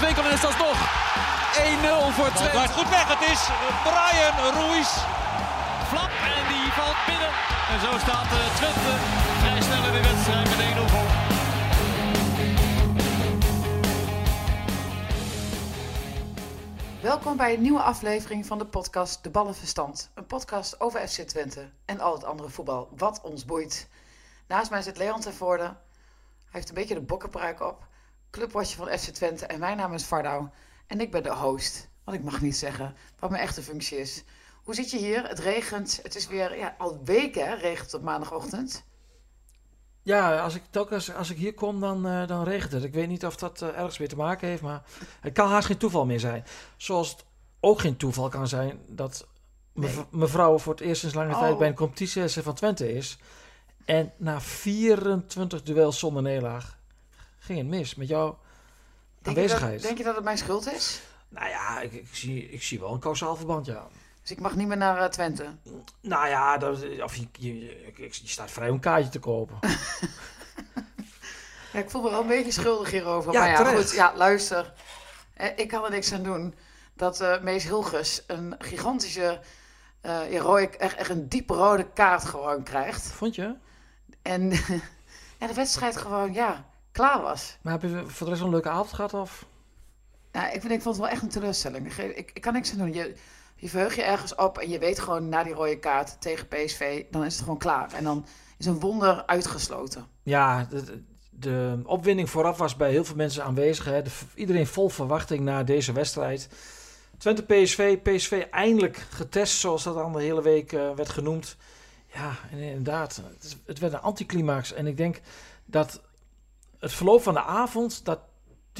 Wolfswinkel en is dat nog 1-0 voor Twente. Blijft goed weg. Het is Brian Ruiz. Flap en die valt binnen. En zo staat eh, Twente vrij snel in de wedstrijd met 1-0 voor. Welkom bij een nieuwe aflevering van de podcast De Ballenverstand. Een podcast over FC Twente en al het andere voetbal wat ons boeit. Naast mij zit Leon ten Voorde. Hij heeft een beetje de bokkenpruik op. Clubwatcher van FC Twente en mijn naam is Vardau. En ik ben de host, want ik mag niet zeggen wat mijn echte functie is. Hoe zit je hier? Het regent. Het is weer ja, al weken hè, regent op maandagochtend. Ja, als ik, telkens, als ik hier kom, dan, eh, dan regent het. Ik weet niet of dat eh, ergens mee te maken heeft, maar het kan haast geen toeval meer zijn. Zoals het ook geen toeval kan zijn dat mev- Nee. mevrouw voor het eerst sinds lange tijd Oh. bij een competitie van Twente is. En na 24 duels zonder nederlaag ging het mis met jouw Denk je, dat, aanwezigheid. denk je dat het mijn schuld is? Nou ja, ik, ik, zie, ik zie wel een kausaal verband, ja. Dus ik mag niet meer naar eh, Twente. Nou ja, dat, of je, je, je, je staat vrij om een kaartje te kopen. Ja, ik voel me wel een beetje schuldig hierover. Ja, maar ja, terecht. goed. Ja, luister. Eh, Ik kan er niks aan doen dat eh Mees Hilgers een gigantische, ja, rode, echt, echt een diepe rode kaart gewoon krijgt. Vond je? En, en de wedstrijd gewoon, ja, klaar was. Maar heb je voor de rest een leuke avond gehad? Of? Nou, ik, vind, ik vond het wel echt een teleurstelling. Ik, ik, ik kan niks aan doen. Je, je verheugt je ergens op en je weet gewoon na die rode kaart tegen PSV, dan is het gewoon klaar. En dan is een wonder uitgesloten. Ja, de, opwinding vooraf was bij heel veel mensen aanwezig. Hè. De- iedereen vol verwachting naar deze wedstrijd. Twente PSV, PSV eindelijk getest, zoals dat dan de hele week eh, werd genoemd. Ja, en inderdaad, het, het werd een anticlimax. En ik denk dat het verloop van de avond, dat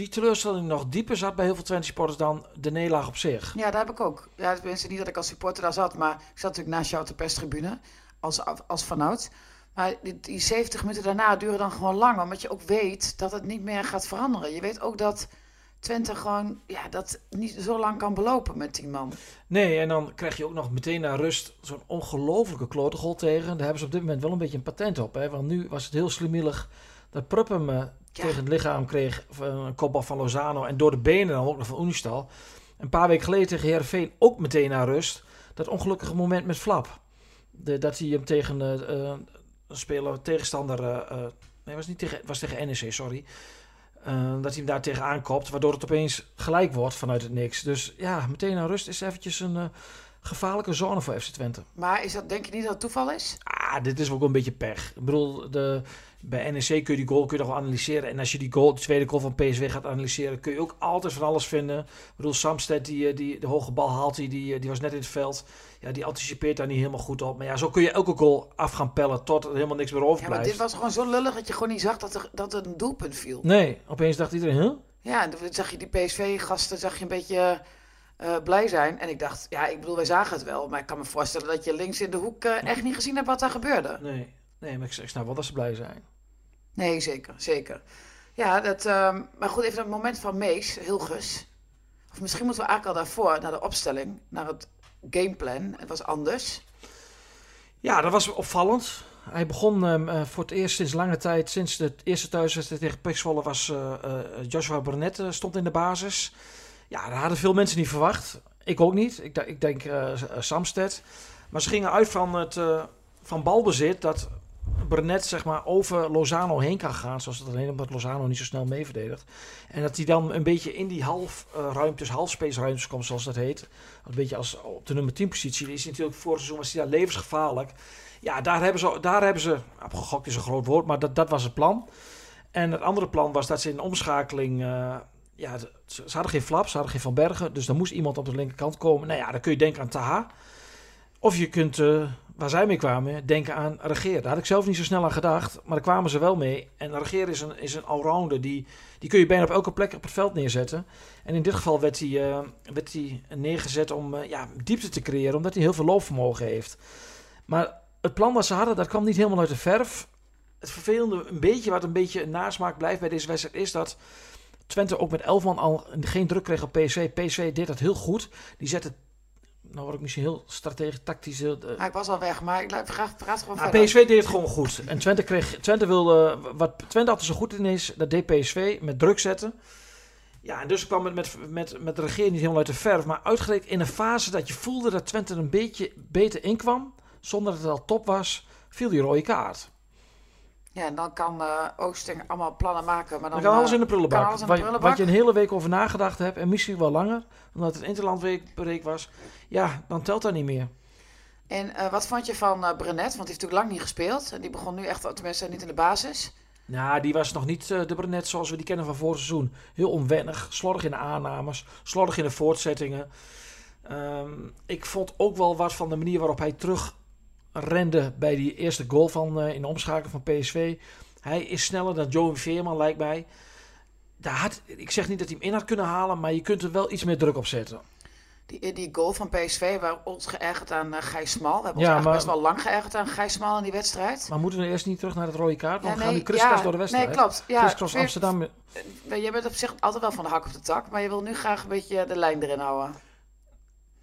die teleurstelling nog dieper zat bij heel veel Twente supporters dan de nederlaag op zich. Ja, daar heb ik ook. Ja, tenminste niet dat ik als supporter daar zat, maar ik zat natuurlijk naast jou op de perstribune als, als vanouds. Maar die, die 70 minuten daarna duren dan gewoon lang, omdat je ook weet dat het niet meer gaat veranderen. Je weet ook dat Twente gewoon ja, dat niet zo lang kan belopen met 10 man. Nee, en dan krijg je ook nog meteen na rust zo'n ongelofelijke klotegol tegen. Daar hebben ze op dit moment wel een beetje een patent op. Hè? Want nu was het heel slimmelig dat Prupp hem eh, tegen het lichaam kreeg. van Een kopbal van Lozano en door de benen dan ook nog van Unistal. Een paar weken geleden tegen Heerenveen ook meteen na rust. Dat ongelukkige moment met Flap. De, dat hij hem tegen eh, eh, een speler, tegenstander... eh, eh, nee, was niet tegen, was tegen NEC, sorry. Eh, dat hij hem daar tegen aankopt, waardoor het opeens gelijk wordt vanuit het niks. Dus ja, meteen na rust is eventjes een eh, gevaarlijke zone voor FC Twente. Maar is dat, denk je niet dat het toeval is? Ah, dit is ook een beetje pech. Ik bedoel, de, bij NEC kun je die goal kun je nog wel analyseren. En als je die goal, de tweede goal van PSV gaat analyseren, kun je ook altijd van alles vinden. Ik bedoel, Samsted, die, eh, die de hoge bal haalt, die, die, die was net in het veld. Ja, die anticipeert daar niet helemaal goed op. Maar ja, zo kun je elke goal af gaan pellen tot er helemaal niks meer Ja, overblijft. maar dit was gewoon zo lullig dat je gewoon niet zag dat er, dat er een doelpunt viel. Nee, opeens dacht iedereen, huh? Ja, toen zag je die PSV-gasten zag je een beetje eh, blij zijn. En ik dacht, ja, ik bedoel, wij zagen het wel. Maar ik kan me voorstellen dat je links in de hoek eh, echt niet gezien hebt wat daar gebeurde. Nee, nee maar ik, ik snap wel dat ze blij zijn. Nee, zeker, zeker. Ja, dat, ehm, maar goed, even dat moment van Mees, Hilgers. Of misschien moeten we eigenlijk al daarvoor, naar de opstelling, naar het gameplan. Het was anders. Ja, dat was opvallend. Hij begon ehm, eh, voor het eerst sinds lange tijd, sinds de eerste thuiswedstrijd tegen Pek Zwolle was eh, eh, Joshua Burnett stond in de basis. Ja, dat hadden veel mensen niet verwacht. Ik ook niet. Ik, ik denk Samsted. Maar ze gingen uit van, het, van balbezit dat Burnett zeg maar over Lozano heen kan gaan, zoals dan heet, omdat Lozano niet zo snel mee verdedigt. En dat hij dan een beetje in die half eh, ruimtes, halfspace ruimtes komt, zoals dat heet. Een beetje als op de nummer 10 positie. Is natuurlijk vorig seizoen was hij daar levensgevaarlijk. Ja, daar hebben ze, daar hebben ze nou, gegokt is een groot woord, maar dat, dat was het plan. En het andere plan was dat ze in omschakeling, eh, ja, ze, ze hadden geen flap, ze hadden geen Van Bergen, dus dan moest iemand op de linkerkant komen. Nou ja, dan kun je denken aan Taha. Of je kunt, eh, waar zij mee kwamen, denken aan Regeer. Daar had ik zelf niet zo snel aan gedacht, maar daar kwamen ze wel mee. En Regeer is een, is een allrounder, die, die kun je bijna op elke plek op het veld neerzetten. En in dit geval werd hij, eh, werd hij neergezet om eh, ja, diepte te creëren, omdat hij heel veel loopvermogen heeft. Maar het plan wat ze hadden, dat kwam niet helemaal uit de verf. Het vervelende, een beetje wat een beetje een nasmaak blijft bij deze wedstrijd, is dat Twente ook met 11 man al geen druk kreeg op PSV. PSV deed dat heel goed. Die zette nou word ik misschien heel strategisch, tactisch. eh, Maar ik was al weg, maar ik graag praat gewoon nou, verder. PSV deed het gewoon goed. En Twente, kreeg, Twente wilde, wat Twente altijd zo goed in is, dat deed PSV met druk zetten. Ja, en dus kwam het met, met, met de regering niet helemaal uit de verf. Maar uitgerekend in een fase dat je voelde dat Twente er een beetje beter inkwam, zonder dat het al top was, viel die rode kaart. Ja, en dan kan eh, Oosting allemaal plannen maken. Maar dan, Dan kan alles eh, in de prullenbak. alles in de Waar, prullenbak. wat je een hele week over nagedacht hebt, en misschien wel langer, omdat het interlandweek was, ja, dan telt dat niet meer. En eh, wat vond je van Brenet? Want die heeft natuurlijk lang niet gespeeld. En die begon nu echt, tenminste niet in de basis. Nou, die was nog niet de Brenet zoals we die kennen van vorig seizoen. Heel onwennig, slordig in de aannames, slordig in de voortzettingen. Ehm, ik vond ook wel wat van de manier waarop hij terug rende bij die eerste goal van, eh, in de omschakeling van PSV. Hij is sneller dan Joey Veerman, lijkt mij. Daar had, ik zeg niet dat hij hem in had kunnen halen, maar je kunt er wel iets meer druk op zetten. Die, die goal van PSV, hebben ons geërgerd aan eh Gijs Smal. We hebben Ja, ons maar- best wel lang geërgerd aan Gijs Smal in die wedstrijd. Maar moeten we eerst niet terug naar het rode kaart? Want Ja, we gaan nu kriskras ja, door de wedstrijd. Nee, klopt. Ja, Kriskras Amsterdam. eh, Je bent op zich altijd wel van de hak op de tak, maar je wil nu graag een beetje de lijn erin houden.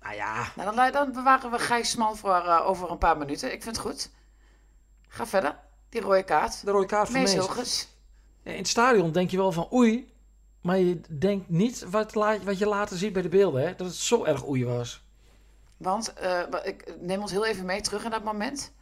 Nou ja, Nou, dan, dan bewaren we Gijs Smal voor eh, over een paar minuten. Ik vind het goed. Ga verder. Die rode kaart. de rode kaart van Mees in het stadion denk je wel van oei, maar je denkt niet wat, wat je later ziet bij de beelden, hè, dat het zo erg oei was. Want eh, ik neem ons heel even mee terug in dat moment.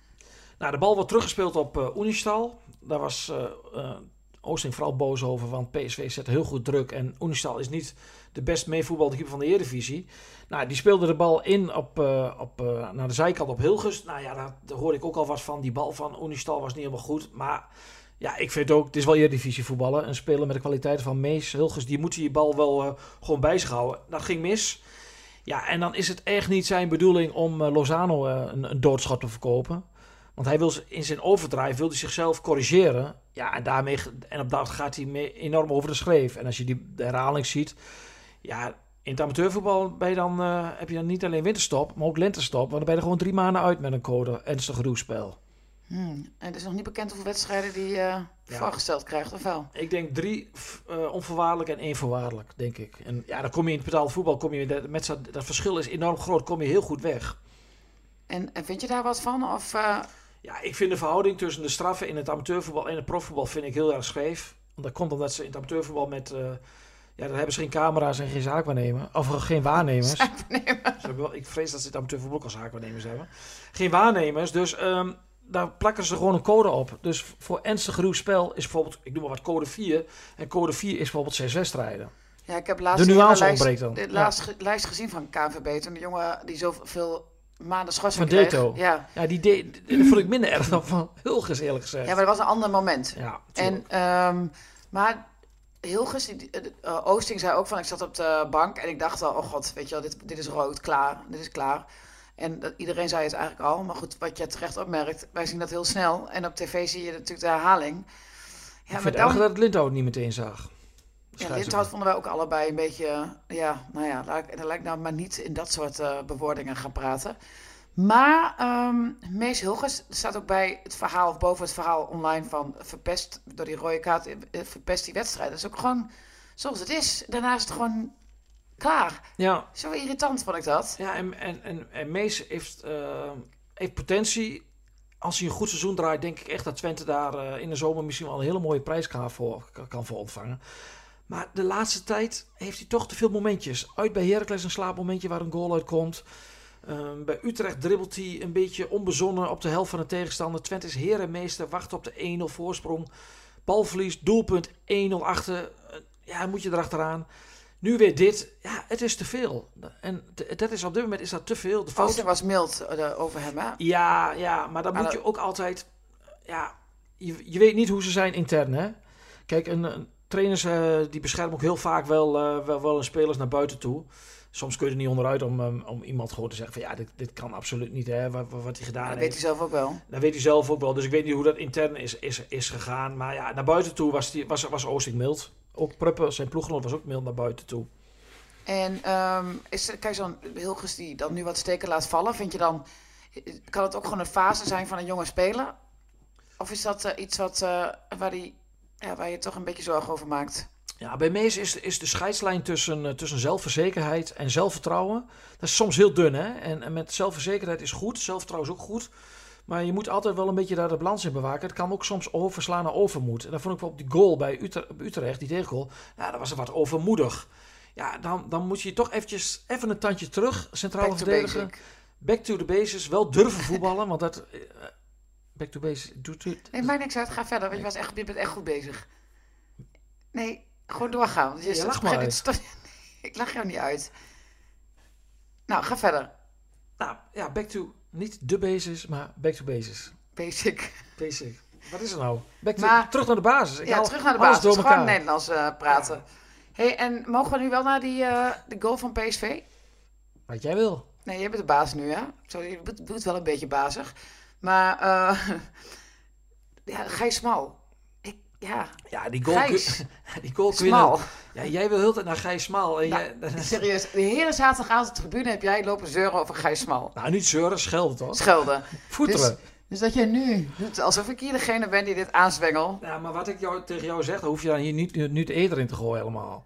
Nou, de bal wordt teruggespeeld op eh Unistal. Daar was eh eh, Oosting vooral boos over, want PSV zet heel goed druk. En Unistal is niet de best meevoetbalde keeper van de Eredivisie. Nou, die speelde de bal in op, eh, op, eh, naar de zijkant op Hilgers. Nou ja, daar, daar hoorde ik ook al wat van. Die bal van Unistal was niet helemaal goed. Maar ja, ik vind ook, het is wel Eredivisie voetballen. Een speler met de kwaliteiten van Mees, Hilgers, die moet die bal wel eh, gewoon bij zich houden. Dat ging mis. Ja, en dan is het echt niet zijn bedoeling om Lozano een, een doodschot te verkopen. Want hij wil in zijn overdrive wil zichzelf corrigeren. Ja, en daarmee en op dat gaat hij enorm over de schreef. En als je die herhaling ziet, ja, in het amateurvoetbal ben je dan, eh, heb je dan niet alleen winterstop, maar ook lentestop. Want dan ben je er gewoon drie maanden uit met een code ernstig roespel. Hmm. En het is nog niet bekend hoeveel wedstrijden die Ja. voorgesteld krijgt, of wel? Ik denk drie eh, onvoorwaardelijk en één voorwaardelijk, denk ik. En ja, dan kom je in het betaalde voetbal, kom je met, dat verschil is enorm groot, kom je heel goed weg. En, en vind je daar wat van? Of, Ja, ik vind de verhouding tussen de straffen in het amateurvoetbal en het profvoetbal vind ik heel erg scheef. Dat komt omdat ze in het amateurvoetbal met... ja, daar hebben ze geen camera's en geen zaakwaarnemers. Of geen waarnemers. Ze hebben wel, ik vrees dat ze het amateurvoetbal ook al zaakwaarnemers hebben. Geen waarnemers, dus ehm, daar plakken ze gewoon een code op. Dus voor ernstig ruw spel is bijvoorbeeld, ik noem maar wat, code 4. En code 4 is bijvoorbeeld zes wedstrijden. ja, ik heb laatst De nuance lijst, ontbreekt dan. de laatste lijst gezien van KNVB. Toen de jongen die zoveel maanden schorsing Van. Deto. Ja. Ja, die, deed- vond ik minder erg dan van Hulges eerlijk gezegd. ja, maar dat was een ander moment. Ja, En, ehm, maar Hilgers, die, eh, eh, Oosting zei ook van, ik zat op de bank en ik dacht al, oh god, weet je wel, dit, dit is rood, klaar, dit is klaar. En dat, iedereen zei het eigenlijk al, maar goed, wat je terecht opmerkt, wij zien dat heel snel. En op tv zie je natuurlijk de herhaling. Ja, ik maar dan, dat Lindhout niet meteen zag. ja, Lindhout vonden wij ook allebei een beetje, ja, nou ja, laat ik, dan laat ik nou maar niet in dat soort eh, bewoordingen gaan praten. Maar ehm Mees Hilgers er staat ook bij het verhaal, of boven het verhaal online van verpest door die rode kaart, eh, verpest die wedstrijd. Dat is ook gewoon zoals het is. Daarna is het gewoon klaar. Ja, Zo irritant vond ik dat. Ja, en, en, en, en Mees heeft, eh, heeft potentie. Als hij een goed seizoen draait, denk ik echt dat Twente daar eh, in de zomer misschien wel een hele mooie prijs kan voor, kan voor ontvangen. Maar de laatste tijd heeft hij toch te veel momentjes. Uit bij Heracles een slaapmomentje waar een goal uitkomt. Ehm, bij Utrecht dribbelt hij een beetje onbezonnen op de helft van de tegenstander. Twente is herenmeester, wacht op de 1-0 voorsprong. Balverlies, doelpunt 1-0 achter. Eh, ja, moet je erachteraan. Nu weer dit. Ja, het is te veel. En dat is op dit moment is dat te veel. De fout. Was mild eh, over hem, hè? Ja, ja, maar dan moet je ook altijd. Ja, je, je weet niet hoe ze zijn intern, hè? Kijk, een, een trainers eh, die beschermen ook heel vaak wel, eh, wel, wel hun spelers naar buiten toe. Soms kun je er niet onderuit om, um, om iemand gewoon te zeggen van ja, dit, dit kan absoluut niet, hè, wat, wat, hij gedaan Dat heeft. weet hij zelf ook wel. Dat weet hij zelf ook wel. Dus ik weet niet hoe dat intern is, is, is gegaan. Maar ja, naar buiten toe was, die, was, was Oosting mild. Ook Pruppen, zijn ploeggenoot, was ook mild naar buiten toe. En ehm, is, er- kijk, zo'n Hilgers die dan nu wat steken laat vallen, vind je dan, kan het ook gewoon een fase zijn van een jonge speler? Of is dat eh, iets wat, eh, waar, die, ja, waar je toch een beetje zorgen over maakt? Ja, bij Mees is, is de scheidslijn tussen, eh, tussen zelfverzekerheid en zelfvertrouwen. Dat is soms heel dun, hè? En, en met zelfverzekerheid is goed, zelfvertrouwen is ook goed. Maar je moet altijd wel een beetje daar de balans in bewaken. Het kan ook soms overslaan naar overmoed. En dat vond ik wel op die goal bij Utrecht, Utrecht die tegengoal. Ja, dat was wat overmoedig. Ja, dan, dan moet je toch eventjes even een tandje terug, centrale verdediger. basic. Back to the basis. Wel durven voetballen, want dat... eh, back to basics doet het. Nee, maakt niks uit. Ga verder, want je, was echt, je bent echt goed bezig. Nee, gewoon doorgaan. want Je, Je lacht Ik lach jou niet uit. Nou, ga verder. Nou, ja, back to... Niet de basis, maar back to basis. Basic. Basic. Wat is er nou? Back to, Maar- terug naar de basis. Ik ja, terug naar de basis. door Gewoon elkaar. Nederlands eh, praten. hey, en mogen we nu wel naar die eh, de goal van PSV? Wat jij wil. Nee, jij bent de baas nu, hè? Sorry, je doet- wel een beetje bazig. Maar, eh ja, Gijs Smal. Ja, Ja, die goal... Gijs. Die goal Smal. Ja, jij wil heel tijd naar Gijs Smal. En Nou, jij, serieus, de hele zaterdagavond op de tribune heb jij lopen zeuren over Gijs Smal. nou, niet zeuren, schelden toch? Schelden. Voeteren. Dus, dus dat jij nu doet alsof ik hier degene ben die dit aanzwengel. Ja, maar wat ik jou, tegen jou zeg, dan hoef je dan hier niet, niet eerder in te gooien helemaal.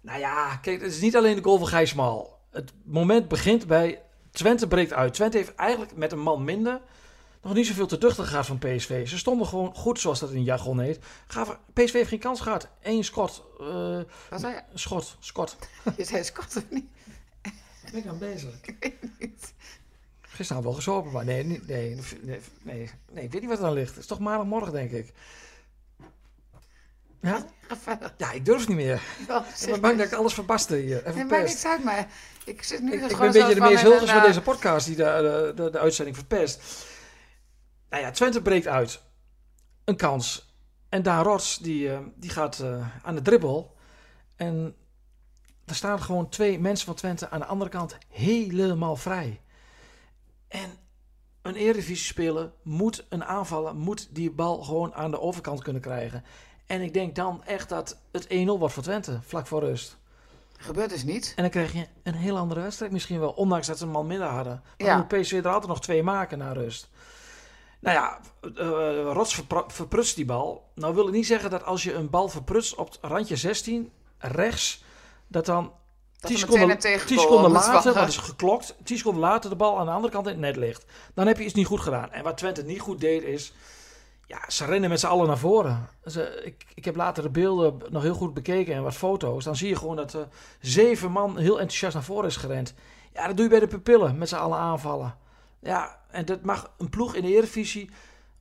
Nou ja, kijk, het is niet alleen de goal van Gijs Smal. Het moment begint bij Twente breekt uit. Twente heeft eigenlijk met een man minder nog niet zoveel te duchten gehad van PSV. Ze stonden gewoon goed, zoals dat in jargon heet. Gaven, PSV heeft geen kans gehad. Eén schot. eh, Wat zei je? schot, schot. Je zei Scott of niet? Ben ik aan bezig? Ik weet niet. Gisteren wel gezopen, maar nee, nee, nee, nee, nee, ik weet niet wat er aan ligt. Het is toch maandagmorgen, denk ik. Ja? Ja, ik durf niet meer. Ik ben maar. bang dat ik alles verbaste hier. Even Nee, maakt verpest. niks uit, maar ik zit nu Ik, ik ben een beetje de meest een, van eh, deze podcast die de, de, de, de uitzending verpest. Nou ja, Twente breekt uit. Een kans. En Daan Rots die, eh, die gaat eh, aan de dribbel. En er staan gewoon twee mensen van Twente aan de andere kant helemaal vrij. En een Eredivisie-speler moet een aanvaller, moet die bal gewoon aan de overkant kunnen krijgen. En ik denk dan echt dat het 1-0 wordt voor Twente, vlak voor rust. Gebeurt dus niet. En dan krijg je een heel andere wedstrijd misschien wel. Ondanks dat ze een man minder hadden. Maar Ja. dan moet PSV er altijd nog twee maken na rust. Nou ja, eh Rots verprutst die bal. Nou wil ik niet zeggen dat als je een bal verprutst op het randje 16, rechts, dat dan Dat 10 er meteen seconden, een tegengoal 10 seconden later, wat is geklokt, 10 seconden later de bal aan de andere kant in het net ligt. Dan heb je iets niet goed gedaan. En wat Twente niet goed deed is, ja, ze rennen met z'n allen naar voren. Ze, ik, ik heb later de beelden nog heel goed bekeken en wat foto's. Dan zie je gewoon dat eh, zeven man heel enthousiast naar voren is gerend. Ja, dat doe je bij de pupillen, met z'n allen aanvallen. Ja, en dat mag een ploeg in de Eredivisie,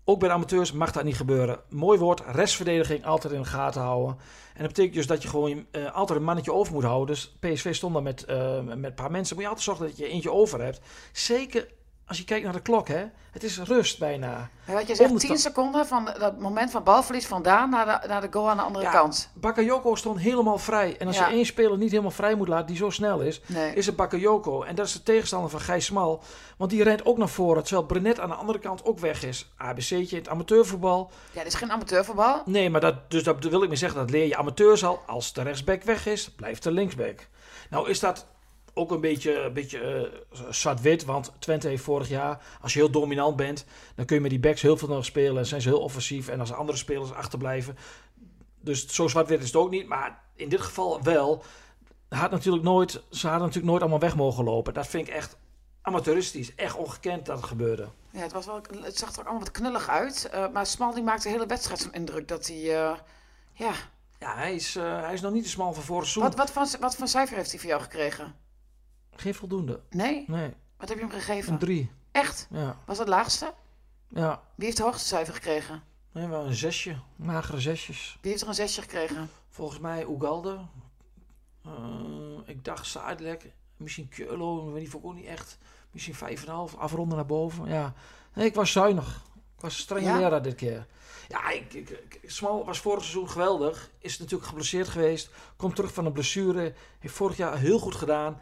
ook bij amateurs, mag dat niet gebeuren. Mooi woord, restverdediging altijd in de gaten houden. En dat betekent dus dat je gewoon eh, altijd een mannetje over moet houden. Dus PSV stond dan met, eh, met een paar mensen. Moet je altijd zorgen dat je eentje over hebt. Zeker als je kijkt naar de klok, hè. Het is rust bijna. Ja, wat je zegt, Ondersta- 10 seconden van dat moment van balverlies vandaan naar de, naar de goal aan de andere Ja. kant. Bakayoko stond helemaal vrij. En als Ja. je één speler niet helemaal vrij moet laten die zo snel is, Nee. is het Bakayoko. En dat is de tegenstander van Gijs Smal. Want die rent ook naar voren, terwijl Brenet aan de andere kant ook weg is. ABC'tje in het amateurvoetbal. Ja, dit is geen amateurvoetbal. Nee, maar dat, dus dat wil ik maar zeggen, dat leer je amateurs al. Als de rechtsback weg is, blijft de linksback. Nou is dat ook een beetje, een beetje eh, zwart-wit, want Twente heeft vorig jaar, als je heel dominant bent, dan kun je met die backs heel veel nog spelen en zijn ze heel offensief. En als andere spelers achterblijven, dus zo zwart-wit is het ook niet, maar in dit geval wel. Had natuurlijk nooit, ze hadden natuurlijk nooit allemaal weg mogen lopen. Dat vind ik echt amateuristisch, echt ongekend dat het gebeurde. Ja, het, was wel, het zag er ook allemaal wat knullig uit. eh, maar Smal die maakte de hele wedstrijd zo'n indruk dat hij... eh, ja, Ja, hij is, hij is nog niet te smal van vorig seizoen. wat, wat, voor, wat voor cijfer heeft hij voor jou gekregen? Geen voldoende. Nee? Nee, Wat heb je hem gegeven? een drie. Echt? Ja, Was dat het laagste? ja. Wie heeft het hoogste cijfer gekregen? Nee, wel een zesje. Magere zesjes. Wie heeft er een zesje gekregen? Volgens mij Ugalde. Eh, ik dacht Sadlek. Misschien. Maar die vond ik ook niet echt. Misschien 5,5. Afronden naar boven. Ja. Nee, ik was zuinig. Ik was een strenge Ja? leraar dit keer. Ja, ik, ik, ik- Smal was vorig seizoen geweldig. Is natuurlijk geblesseerd geweest. Komt terug van een blessure. Heeft vorig jaar heel goed gedaan.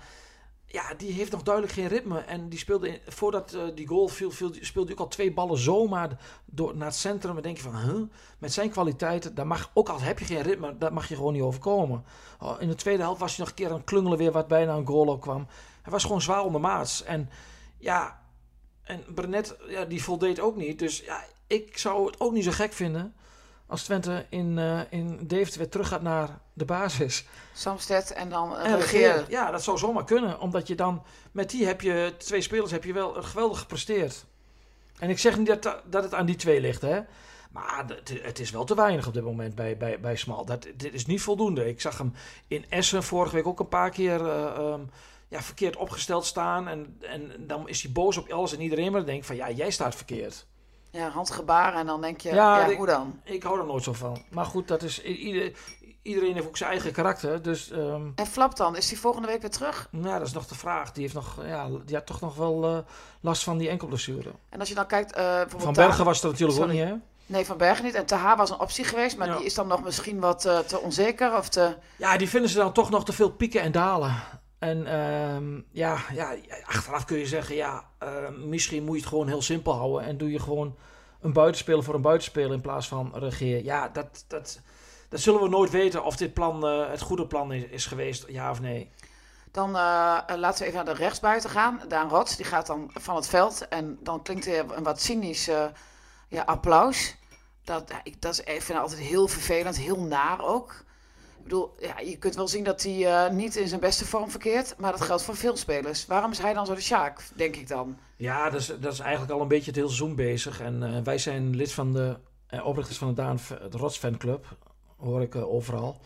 Ja, die heeft nog duidelijk geen ritme. En die speelde, voordat eh, die goal viel, viel, speelde hij ook al twee ballen zomaar door, naar het centrum. Dan denk je van, huh? met zijn kwaliteiten, daar mag, ook al heb je geen ritme, dat mag je gewoon niet overkomen. Oh, in de tweede helft was hij nog een keer aan klungelen weer wat bijna een goal ook kwam. Hij was gewoon zwaar ondermaats. En ja, en Brenet, ja, die voldeed ook niet. Dus ja, ik zou het ook niet zo gek vinden als Twente in, eh in Deventer weer terug gaat naar de basis. Samsted en dan En uh, regeren. Ja, dat zou zomaar kunnen. Omdat je dan, met die heb je, twee spelers heb je wel geweldig gepresteerd. En ik zeg niet dat, dat het aan die twee ligt, hè. Maar het, het is wel te weinig op dit moment bij, bij, bij Smal. Dat, dit is niet voldoende. Ik zag hem in Essen vorige week ook een paar keer eh, ehm, ja, verkeerd opgesteld staan. En, en dan is hij boos op alles en iedereen. Maar dan denk ik van, ja, jij staat verkeerd. Ja, handgebaren en dan denk je, Ja, hoe dan? Ik hou er nooit zo van. Maar goed, dat is, ieder, iedereen heeft ook zijn eigen karakter. Dus ehm, En Flap dan, is die volgende week weer terug? nou, dat is nog de vraag. Die, heeft nog, ja, die had toch nog wel eh, last van die enkelblessure. En als je dan kijkt, eh Van Bergen was er natuurlijk Sorry. ook niet, hè? Nee, Van Bergen niet. En Taha was een optie geweest, maar Ja. die is dan nog misschien wat eh, te onzeker of te... Ja, die vinden ze dan toch nog te veel pieken en dalen. En ehm, ja, ja, achteraf kun je zeggen, ja, eh, misschien moet je het gewoon heel simpel houden. En doe je gewoon een buitenspeler voor een buitenspeler in plaats van regeer. Ja, dat, dat, dat zullen we nooit weten of dit plan eh, het goede plan is, is geweest, ja of nee. Dan eh, eh, laten we even naar de rechtsbuiten gaan. Daan Rots, die gaat dan van het veld. En dan klinkt er een wat cynisch ja, applaus. Dat, ik, dat is, ik vind altijd heel vervelend, heel naar ook. Bedoel, ja, je kunt wel zien dat hij eh, niet in zijn beste vorm verkeert. Maar dat geldt voor veel spelers. Waarom is hij dan zo de Sjaak, denk ik dan? Ja, dat is, dat is eigenlijk al een beetje het hele seizoen bezig. En eh, wij zijn lid van de eh, oprichters van de Daan de Rots fanclub. Hoor ik overal.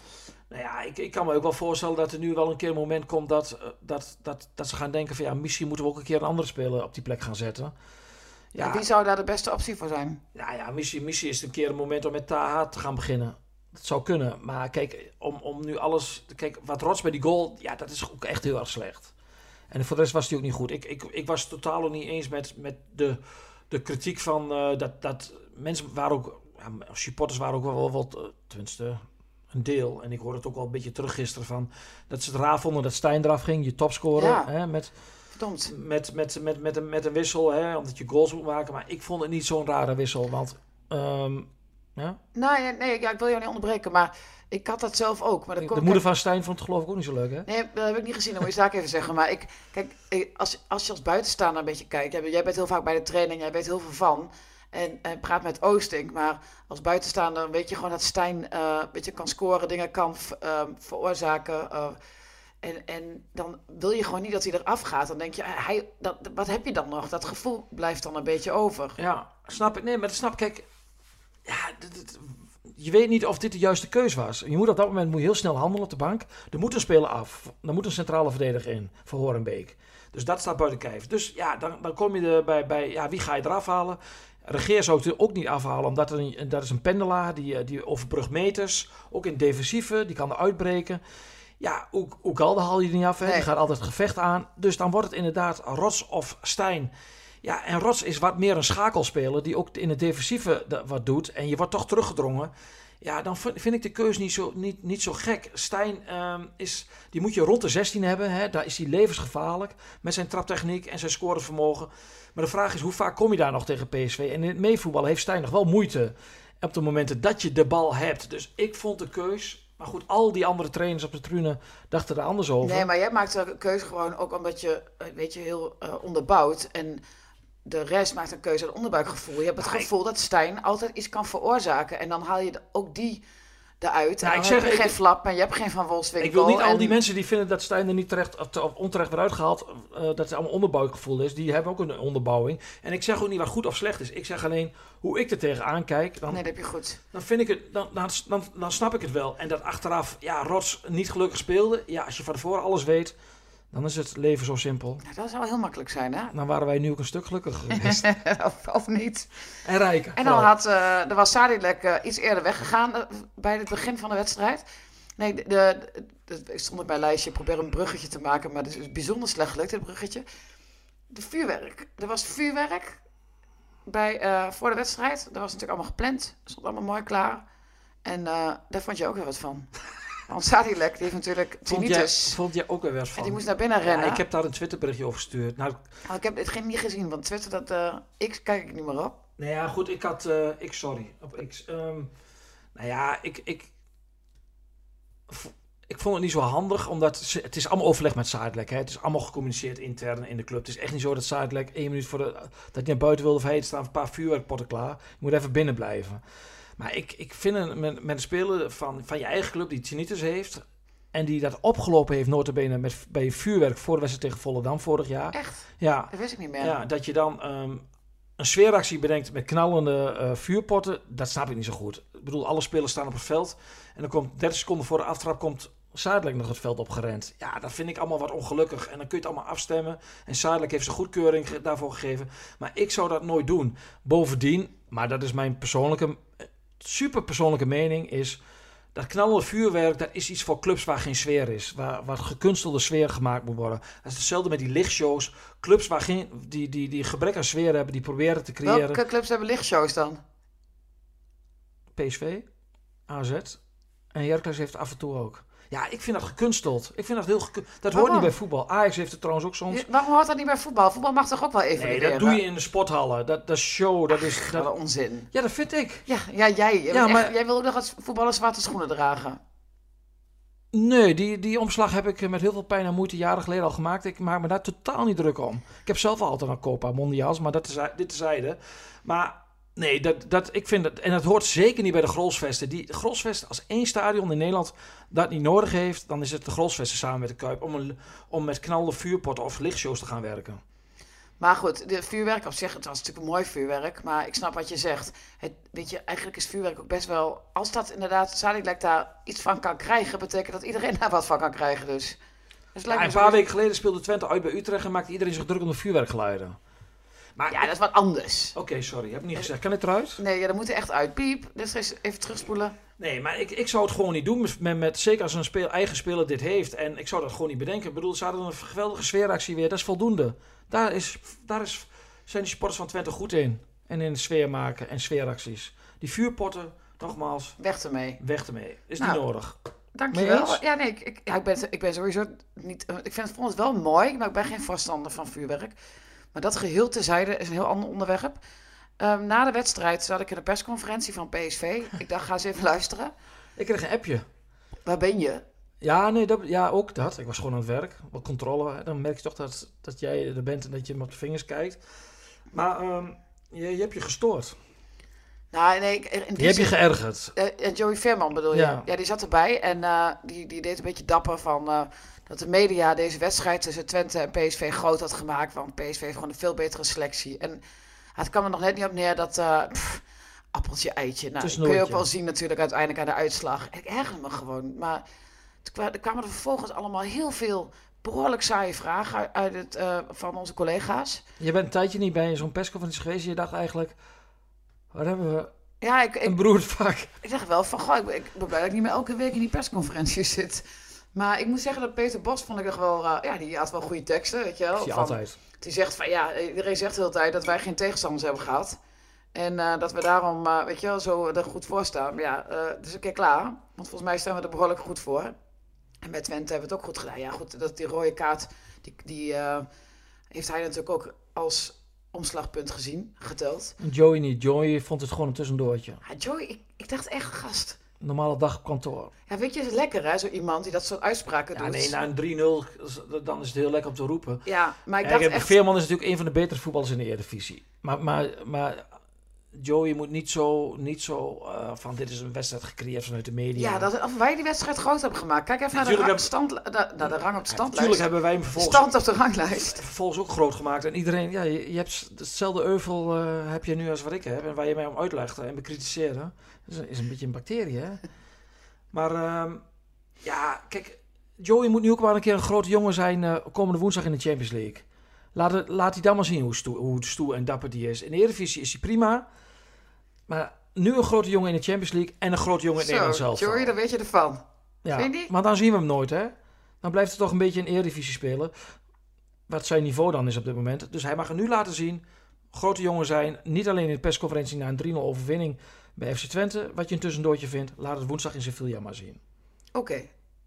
Nou ja, ik, ik kan me ook wel voorstellen dat er nu wel een keer een moment komt dat, dat, dat, dat ze gaan denken van ja, misschien moeten we ook een keer een andere speler op die plek gaan zetten. Ja. Ja, Wie zou daar de beste optie voor zijn? ja, ja misschien, misschien is het een keer een moment om met Taha te gaan beginnen. Dat zou kunnen. Maar kijk, om, om nu alles... Kijk, wat Rots bij die goal, ja, dat is ook echt heel erg slecht. En voor de rest was hij ook niet goed. Ik, ik, ik was totaal ook niet eens met, met de, de kritiek van eh, dat, dat mensen waren ook... Ja, supporters waren ook wel, wel wat... eh, tenminste, een deel. En ik hoorde het ook wel een beetje terug gisteren van... Dat ze het raar vonden dat Stijn eraf ging, je topscorer. Ja. Hè, met, Verdomd. met, met, met, met, een, met een wissel, hè, omdat je goals moet maken. Maar ik vond het niet zo'n rare wissel. Want ehm, ja, Nou, ja, nee, ja, ik wil jou niet onderbreken, maar ik had dat zelf ook. Maar dan de moeder van Stijn vond het geloof ik ook niet zo leuk, hè? Nee, dat heb ik niet gezien. Dat moet je zaak even zeggen. Maar ik, kijk, als, als je als buitenstaander een beetje kijkt. Jij, bent- heel vaak bij de training, jij weet heel veel van. En, en praat met Oosting. Maar als buitenstaander weet je gewoon dat Stijn eh, een beetje kan scoren, dingen kan v- eh, veroorzaken. eh, en, en dan wil je gewoon niet dat hij eraf gaat. Dan denk je, hij, dat, wat heb je dan nog? Dat gevoel blijft dan een beetje over. Ja, snap ik. Nee, maar dat snap ik. Kijk, ja, je weet niet of dit de juiste keus was. Je moet op dat moment moet je heel snel handelen op de bank. Er moet een speler af. Er moet een centrale verdediger in voor Horenbeek. Dus dat staat buiten kijf. Dus ja, dan, dan kom je er bij, bij ja, wie ga je eraf halen? Regeer zou er ook niet afhalen, omdat er een, dat is een pendelaar die, eh, die overbrugt meters. Ook in defensieve, die kan er uitbreken. Ja, ook, haal je er niet af. Hè? Die gaat altijd het gevecht aan. Dus dan wordt het inderdaad Rots of Stijn. Ja, en Rots is wat meer een schakelspeler die ook in het defensieve wat doet. En je wordt toch teruggedrongen. Ja, dan vind ik de keus niet zo, niet, niet zo gek. Stijn ehm, is, die moet je rond de 16 hebben. Hè? Daar is hij levensgevaarlijk met zijn traptechniek en zijn scorevermogen. Maar de vraag is, hoe vaak kom je daar nog tegen PSV? En in het meevoetballen heeft Stijn nog wel moeite op de momenten dat je de bal hebt. Dus ik vond de keus... Maar goed, al die andere trainers op de tribune dachten er anders over. Nee, maar jij maakt de keuze gewoon ook omdat je, eh, weet je, heel eh, onderbouwt. En de rest maakt een keuze uit onderbuikgevoel. Je hebt het ik- gevoel dat Stijn altijd iets kan veroorzaken. En dan haal je ook die eruit. Nou, en ik dan zeg, heb je ik- geen flap en je hebt geen Van Wolfswinkel. Ik wil niet al die mensen die vinden dat Stijn er niet terecht, of te- of onterecht wordt uitgehaald, eh, dat het allemaal onderbuikgevoel is. Die hebben ook een onderbouwing. En ik zeg ook niet wat goed of slecht is. Ik zeg alleen hoe ik er tegenaan kijk. Dan, Nee, dat heb je goed. dan, vind ik het, dan, dan, dan, dan snap ik het wel. En dat achteraf, ja, Rots niet gelukkig speelde. Ja, als je van tevoren alles weet, dan is het leven zo simpel. Nou, dat zou heel makkelijk zijn, hè? Dan waren wij nu ook een stuk gelukkiger geweest. of, of niet. en rijker. En dan vooral. had, eh er was Sadilek eh, iets eerder weggegaan eh, bij het begin van de wedstrijd. Nee, de, de, de- ik stond op mijn lijstje, ik probeer een bruggetje te maken, maar het is bijzonder slecht gelukt, dit bruggetje. De vuurwerk. Er was vuurwerk bij, eh, voor de wedstrijd. Dat was natuurlijk allemaal gepland. stond allemaal mooi klaar. En eh, daar vond je ook weer wat van. Want Sadilek, die heeft natuurlijk vond, tinnitus. vond jij ook weer wat En van? die moest naar binnen rennen. ja, ik heb daar een Twitterberichtje over gestuurd. Nou, Oh, ik heb het geen niet gezien, want Twitter, dat, eh, X kijk ik niet meer op. Nou ja, goed, ik had. eh, ik, sorry. Op X. Ehm, nou ja, ik. ik ik vond het niet zo handig, omdat ze- het is allemaal overleg met. Hè. Het is allemaal gecommuniceerd intern in de club. Het is echt niet zo dat Zuidlek één minuut voor de, dat hij naar buiten wilde of er staan een paar vuurwerkpotten klaar. Je moet even binnen blijven. Maar ik, ik vind een, met, met een speler van, van je eigen club die tinnitus heeft... en die dat opgelopen heeft notabene met, bij vuurwerk voor de wedstrijd tegen Volendam vorig jaar. Echt? Ja, Dat wist ik niet meer. ja, dat je dan ehm, een sfeeractie bedenkt met knallende eh, vuurpotten, dat snap ik niet zo goed. Ik bedoel, alle spelers staan op het veld en dan komt 30 seconden voor de aftrap komt Zadelijk nog het veld opgerend. Ja, dat vind ik allemaal wat ongelukkig. En dan kun je het allemaal afstemmen. En Zadelijk heeft zijn goedkeuring daarvoor gegeven. Maar ik zou dat nooit doen. Bovendien, maar dat is mijn persoonlijke, super persoonlijke mening, is dat knallende vuurwerk, dat is iets voor clubs waar geen sfeer is. Waar, waar gekunstelde sfeer gemaakt moet worden. Dat is hetzelfde met die lichtshows. Clubs waar geen, die, die, die gebrek aan sfeer hebben, die proberen te creëren. Welke clubs hebben lichtshows dan? PSV, AZ en Heracles heeft af en toe ook. Ja, ik vind dat gekunsteld. Ik vind dat heel gekun- Dat hoort niet bij voetbal. Ajax heeft het trouwens ook soms. Waarom hoort dat niet bij voetbal? Voetbal mag toch ook wel even Nee, dat doe je in de sporthallen. Dat, dat is show. Dat is, dat... onzin. Ja, dat vind ik. Ja, ja jij. Ja, jij wil ook nog als voetballer zwarte schoenen dragen. Nee, die, die omslag heb ik met heel veel pijn en moeite jaren geleden al gemaakt. Ik maak me daar totaal niet druk om. Ik heb zelf al altijd een Copa Mondials, maar dat is, dit tezijde. Maar nee, dat, dat, ik vind dat, en dat hoort zeker niet bij de Grolsvesten. Die Grolsvesten, als één stadion in Nederland dat niet nodig heeft, dan is het de Grolsvesten samen met de Kuip om, een, om met knallende vuurpotten of lichtshows te gaan werken. Maar goed, de vuurwerk op zich, het was natuurlijk een mooi vuurwerk. Maar ik snap wat je zegt. Het, weet je, eigenlijk is vuurwerk ook best wel... Als dat inderdaad, Zadelijk daar iets van kan krijgen... betekent dat iedereen daar wat van kan krijgen dus. Dus Ja, een paar weken geleden speelde Twente uit bij Utrecht en maakte iedereen zich druk om de vuurwerkgeluiden. Maar Ja, dat is wat anders. Oké, sorry, heb ik niet gezegd. Kan het eruit? Nee, ja, dat moet er echt uit. Piep, dus eens even terugspoelen. Nee, maar ik, ik zou het gewoon niet doen. Met, met, zeker als een speel, eigen speler dit heeft. En ik zou dat gewoon niet bedenken. Ik bedoel, ze hadden een geweldige sfeeractie weer. Dat is voldoende. Daar, is, daar is, zijn die supporters van Twente goed in. En in sfeer maken en sfeeracties. Die vuurpotten, nogmaals, Weg ermee. weg ermee. Is Nou, niet nodig. Mee Dankjewel. eens? Ja, nee, ik, ik, ja, ik, ben, ik ben sowieso niet... Ik vind het, vond het wel mooi, maar ik ben geen voorstander van vuurwerk. Maar dat geheel tezijde is een heel ander onderwerp. Ehm, na de wedstrijd zat ik in de persconferentie van PSV. Ik dacht, ga eens even luisteren. Ik kreeg een appje. Waar ben je? Ja, nee, dat, ja, ook dat. Ik was gewoon aan het werk. Wat controle. Dan merk je toch dat, dat jij er bent en dat je me op de vingers kijkt. Maar ehm, je, je hebt je gestoord. Nou, nee, ik- in Je die hebt je geërgerd. Eh, en Joey Veerman bedoel je? Ja. Ja, die zat erbij en eh, die, die deed een beetje dapper van eh, dat de media deze wedstrijd tussen Twente en PSV groot had gemaakt. Want PSV heeft gewoon een veel betere selectie. En het kwam er nog net niet op neer dat eh, pff, appeltje eitje. Nou, dat kun je ook wel zien natuurlijk uiteindelijk aan de uitslag. Ik ergerde me gewoon. Maar er kwamen er vervolgens allemaal heel veel behoorlijk saaie vragen uit, het, eh, van onze collega's. Je bent een tijdje niet bij zo'n persconferentie geweest. Je dacht eigenlijk, waar hebben we Ja, ik, ik, een beroerd vak? Ik dacht wel van, goh, ik, ben- ik ben blij dat ik niet meer elke week in die persconferenties zit. Maar ik moet zeggen dat Peter Bos vond ik echt wel, eh, ja, die had wel goede teksten, weet je wel. Van- altijd. Die zegt van, ja, iedereen zegt de hele tijd dat wij geen tegenstanders hebben gehad. En eh, dat we daarom, eh, weet je wel, zo er goed voor staan. Maar ja, is een keer klaar. Want volgens mij staan we er behoorlijk goed voor. En met Twente hebben we het ook goed gedaan. Ja, goed, dat die rode kaart, die, die heeft hij natuurlijk ook als omslagpunt gezien, geteld. Joey niet. Joey vond het gewoon een tussendoortje. Ja, Joey, ik, ik dacht echt, gast... Normale dag op kantoor. Ja, weet je, het is lekker hè, zo iemand die dat soort uitspraken Ja, doet. nee, na een 3-0, dan is het heel lekker om te roepen. Ja, maar ik dacht echt... Veerman is natuurlijk een van de betere voetballers in de Eredivisie. Maar, maar, maar Joey moet niet zo, niet zo eh, van dit is een wedstrijd gecreëerd vanuit de media. Ja, dat, of wij die wedstrijd groot hebben gemaakt. Kijk even naar de, rang, stand, naar, naar de rang op de Ja, standlijst. Natuurlijk hebben wij hem vervolgens, Stand op de ranglijst. vervolgens ook groot gemaakt. En iedereen, ja, je, je hebt hetzelfde euvel eh, heb je nu als wat ik heb. En waar je mij om uitlegt en bekritiseren. Dat is, is een beetje een bacterie, hè. Maar ehm, ja, kijk, Joey moet nu ook wel een keer een grote jongen zijn eh, komende woensdag in de Champions League. Laat, het, laat hij dan maar zien hoe stoer, hoe stoer en dapper die is. In de Eredivisie is hij prima. Maar nu een grote jongen in de Champions League en een grote jongen in Nederland zelf. Joey, dan weet je ervan. Ja, Vind je niet? maar dan zien we hem nooit, hè? Dan blijft het toch een beetje een Eredivisie spelen. Wat zijn niveau dan is op dit moment. Dus hij mag er nu laten zien. Grote jongen zijn. Niet alleen in de persconferentie na een 3-0 overwinning bij FC Twente. Wat je een tussendoortje vindt. Laat het woensdag in Sevilla maar zien. Oké.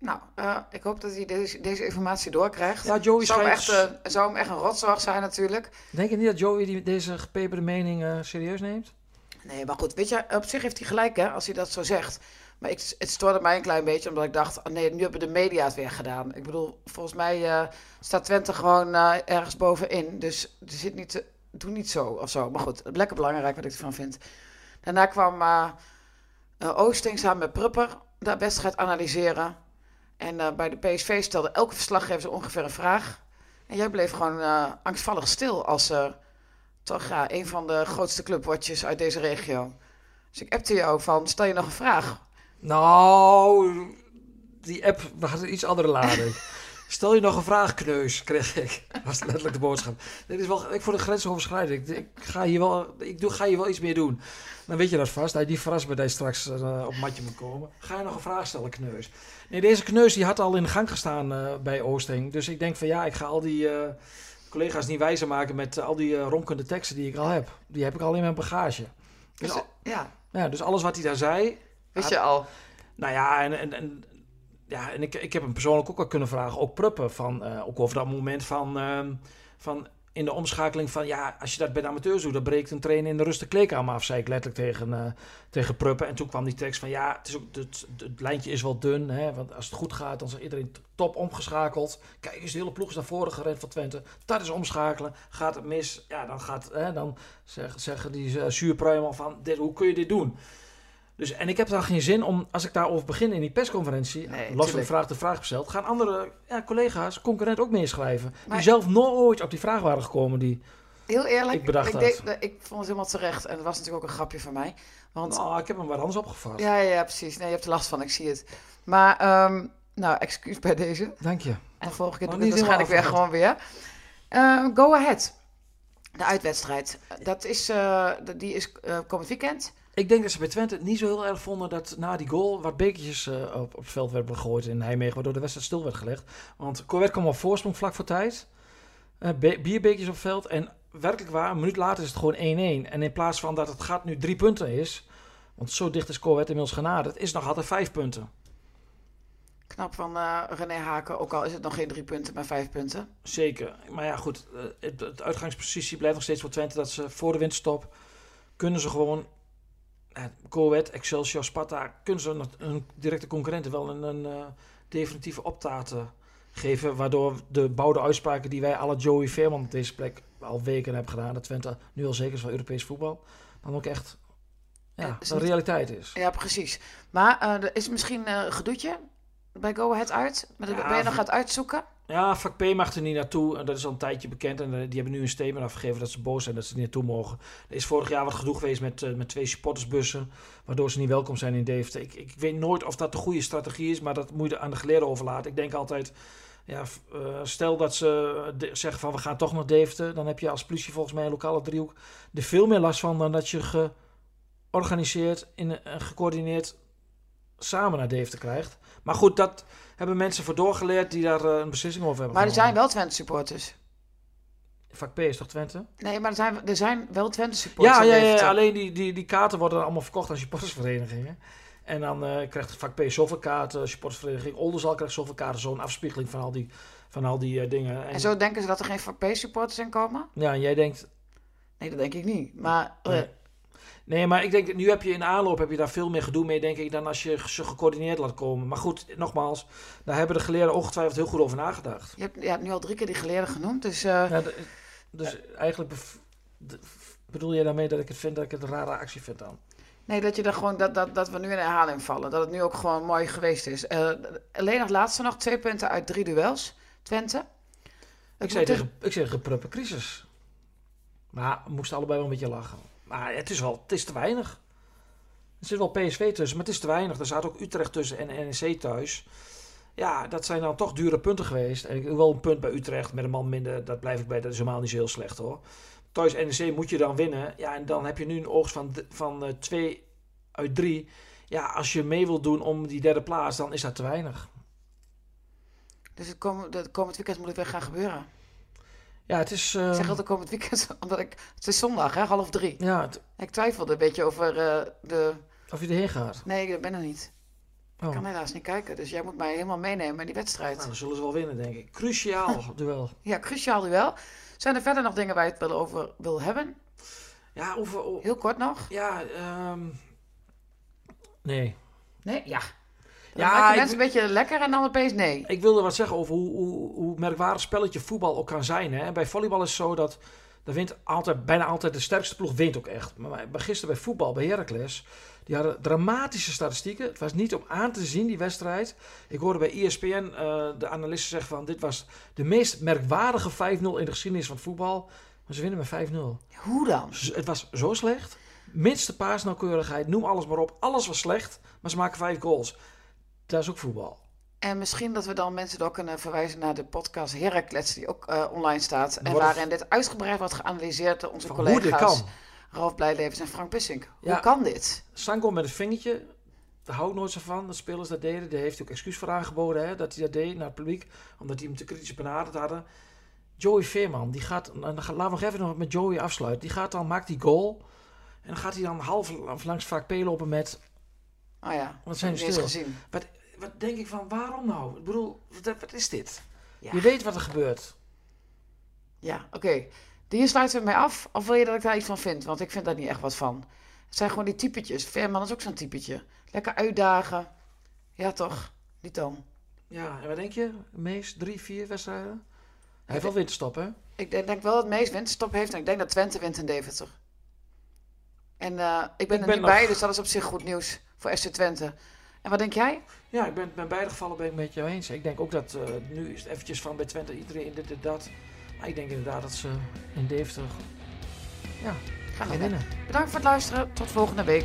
Nou, eh, ik hoop dat hij deze, deze informatie doorkrijgt. Ja, Joey zou, hem echt, eh, zou hem echt een rotzorg zijn natuurlijk. Denk je niet dat Joey die, deze gepeperde mening eh, serieus neemt? Nee, maar goed, weet je, op zich heeft hij gelijk hè, als hij dat zo zegt. Maar ik, het stoorde mij een klein beetje, omdat ik dacht, oh nee, nu hebben de media het weer gedaan. Ik bedoel, volgens mij staat Twente gewoon ergens bovenin. Dus er zit niet, te- doe niet zo of zo. Maar goed, lekker belangrijk wat ik ervan vind. Daarna kwam, Oosting samen met Prupper de wedstrijd analyseren. En eh, bij de PSV stelde elke verslaggever ongeveer een vraag. En jij bleef gewoon eh, angstvallig stil als toch ja, een van de grootste clubwatches uit deze regio. Dus ik appte jou van, stel je nog een vraag? Nou, die app had een iets andere lading. Stel je nog een vraag, kneus, kreeg ik. Dat was letterlijk de boodschap. Dit is wel, ik vond de grensoverschrijdend. Ik, ik, ga hier wel, ik doe, ga hier wel iets meer doen. Dan weet je dat vast. Hij die verrast me dat hij straks uh, op matje moet komen. Ga je nog een vraag stellen, kneus? Nee, deze kneus die had al in de gang gestaan uh, bij Oosting. Dus ik denk van ja, ik ga al die uh, collega's niet wijzer maken met al die ronkende teksten die ik al heb. Die heb ik al in mijn bagage. Dus, Dus, ja, ja, dus alles wat hij daar zei, wist je al. nou ja, en, en, en, ja, en ik, ik heb hem persoonlijk ook al kunnen vragen, ook Pruppen, van, uh, ook over dat moment van, uh, van in de omschakeling van, ja, als je dat bij de amateurs doet, dan breekt een trainer in de rust de kleedkamer af, zei ik letterlijk tegen, uh, tegen Pruppen. En toen kwam die tekst van, ja, het, is ook, het, het lijntje is wel dun, hè, want als het goed gaat, dan is iedereen top omgeschakeld. Kijk eens, de hele ploeg is naar voren gerend van Twente. Dat is omschakelen. Gaat het mis, ja, dan, gaat, hè, dan zeggen, die uh, zuurpruimen van, dit, hoe kun je dit doen? Dus, en ik heb daar geen zin om, als ik daarover begin in die persconferentie, Nee, los van de vraag de vraag gesteld, gaan andere ja, collega's, concurrenten ook meeschrijven. Die zelf nooit op die vraag waren gekomen. Die, Heel eerlijk, Ik bedacht dat. denk- ik vond het helemaal terecht. En dat was natuurlijk ook een grapje van mij. Want nou, ik heb hem wat anders opgevat. Ja, ja, precies. Nee, je hebt er last van, ik zie het. Maar, ehm, nou, excuus bij deze. Dank je. En de volgende keer Maar doe ik het waarschijnlijk weer gewoon weer. Eh, go ahead. De uitwedstrijd. Dat is, eh, die is eh, komend weekend. Ik denk dat ze bij Twente het niet zo heel erg vonden dat na die goal wat bekertjes eh, op, op het veld werden gegooid in Nijmegen, waardoor de wedstrijd stil werd gelegd. Want Corvette kwam op voorsprong vlak voor tijd. Be- bierbekertjes op het veld. En werkelijk waar, een minuut later is het gewoon 1-1. En in plaats van dat het gat nu drie punten is, want zo dicht is Corvette inmiddels genaderd, is nog altijd vijf punten. Knap van eh, René Haken. Ook al is het nog geen drie punten, maar vijf punten. Zeker. Maar ja, goed. Het, het uitgangspositie blijft nog steeds voor Twente dat ze voor de winterstop kunnen ze gewoon. Eh, Corvette, Excelsior, Sparta, kunnen ze hun directe concurrenten wel een, een eh, definitieve optaat eh, geven. Waardoor de bouwde uitspraken die wij alle Joey Veerman op deze plek al weken hebben gedaan, dat Twente nu al zeker is van Europees voetbal, dan ook echt Ja, is een niet- realiteit is. Ja, precies. Maar eh, er is misschien eh, een gedoetje bij Go Ahead uit. Maar Ja, ben je nog gaat uitzoeken? Ja, vak mag er niet naartoe. En dat is al een tijdje bekend. En eh, die hebben nu een statement afgegeven dat ze boos zijn dat ze er niet naartoe mogen. Er is vorig jaar wat gedoe geweest met, eh, met twee supportersbussen. Waardoor ze niet welkom zijn in Deventer. Ik, ik weet nooit of dat de goede strategie is. Maar dat moet je aan de geleerden overlaten. Ik denk altijd... Ja, eh, stel dat ze zeggen van we gaan toch naar Deventer. Dan heb je als politie volgens mij een lokale driehoek er veel meer last van dan dat je georganiseerd en gecoördineerd samen naar Deventer krijgt. Maar goed, dat hebben mensen voor doorgeleerd die daar eh, een beslissing over hebben Maar er zijn wel Twente supporters. Vak P is toch Twente? Nee, maar er zijn, er zijn wel Twente supporters. Ja, ja, ja, alleen die, die, die kaarten worden allemaal verkocht aan supportersverenigingen. En dan eh, krijgt vak P zoveel kaarten, supportersvereniging Oldenzaal krijgt zoveel kaarten, zo'n afspiegeling van al die, van al die eh, dingen. En zo denken ze dat er geen VP supporters in komen? Ja, en jij denkt, Nee, dat denk ik niet. Maar Nee. Nee, maar ik denk, nu heb je in aanloop heb je daar veel meer gedoe mee, denk ik, dan als je ze gecoördineerd laat komen. Maar goed, nogmaals, daar hebben de geleerden ongetwijfeld heel goed over nagedacht. je hebt, je hebt nu al drie keer die geleerden genoemd. Dus eh, Ja, dus eigenlijk bedoel je daarmee dat ik het vind dat ik het een rare actie vind dan? nee, dat, je er gewoon, dat, dat, dat we nu in herhaling vallen. Dat het nu ook gewoon mooi geweest is. Eh, alleen nog laatste nog twee punten uit drie duels. Twente. Ik zei tegen, ik zei crisis. Maar we moesten allebei wel een beetje lachen. Maar het is wel, het is te weinig. Er zit wel PSV tussen, maar het is te weinig. Er zat ook Utrecht tussen en NEC thuis. Ja, dat zijn dan toch dure punten geweest. En ik wel een punt bij Utrecht met een man minder. Dat blijf ik bij. Dat is helemaal niet zo heel slecht hoor. Thuis NEC moet je dan winnen. Ja, en dan heb je nu een oogst van, van eh, twee uit drie. Ja, als je mee wilt doen om die derde plaats, dan is dat te weinig. Dus het kom, het komend weekend moet het weer gaan gebeuren. Ja, het is... Ik zeg altijd komend weekend, omdat ik... Het is zondag, hè, half drie. ja, het- Ik twijfelde een beetje over eh, de... of je erheen gaat. Nee, ik ben er niet. Ik Oh. kan helaas niet kijken. Dus jij moet mij helemaal meenemen in die wedstrijd. Nou, dan zullen ze wel winnen, denk ik. Cruciaal duel. Ja, cruciaal duel. Zijn er verder nog dingen waar je het wel over wil hebben? Ja, over, Heel kort nog. ja, ehm, nee. Nee? Ja. Ja, ik- mensen een beetje lekker en dan opeens nee. Ik wilde wat zeggen over hoe, hoe, hoe merkwaardig spelletje voetbal ook kan zijn. Hè? Bij volleybal is het zo dat wint altijd, bijna altijd de sterkste ploeg wint ook echt. Maar, gisteren bij voetbal, bij Heracles, die hadden dramatische statistieken. Het was niet om aan te zien, die wedstrijd. Ik hoorde bij ESPN uh, de analisten zeggen van... dit was de meest merkwaardige 5-0 in de geschiedenis van voetbal. Maar ze winnen met 5-0. Hoe dan? Het was zo slecht. Minste paasnauwkeurigheid, noem alles maar op. Alles was slecht, maar ze maken vijf goals. Dat is ook voetbal. En misschien dat we dan mensen ook kunnen verwijzen naar de podcast Heracles, die ook uh, online staat. En waarin dit uitgebreid wordt geanalyseerd door onze collega's. Hoe. Ralf Blijlevens en Frank Bussink. Hoe kan dit? Sanko met het vingertje, daar hou ik nooit zo van, dat spelers dat deden. Daar heeft ook excuus voor aangeboden, hè, dat hij dat deed naar het publiek. Omdat hij hem te kritisch benaderd hadden. Joey Veerman, die gaat, dan laten we nog even nog met Joey afsluiten. Die gaat dan, maakt die goal. En dan gaat hij dan half langs vaak P lopen met... Oh ja, wat zijn stil. gezien. Wat, wat denk ik van, waarom nou? Ik bedoel, wat, wat is dit? Je weet wat er gebeurt. Ja, oké. Die sluiten we mij af. Of wil je dat ik daar iets van vind? Want ik vind daar niet echt wat van. Het zijn gewoon die typetjes. Verman is ook zo'n typetje. Lekker uitdagen. Ja, toch? Niet dan. Ja, en wat denk je? Meest drie, vier wedstrijden? Hij heeft wel winterstop, hè? Ik denk, wel dat Mees winterstop heeft. En ik denk dat Twente wint in Deventer. En uh, ik ben ik er ben niet bij, dus dat is op zich goed nieuws voor SC Twente. En wat denk jij? Ja, ik ben bij beide gevallen ben ik met jou eens. Ik denk ook dat uh, nu is het eventjes van bij Twente iedereen dit en dat. Maar ik denk inderdaad dat ze in Deventer ja, gaan winnen. Bedankt voor het luisteren. Tot volgende week.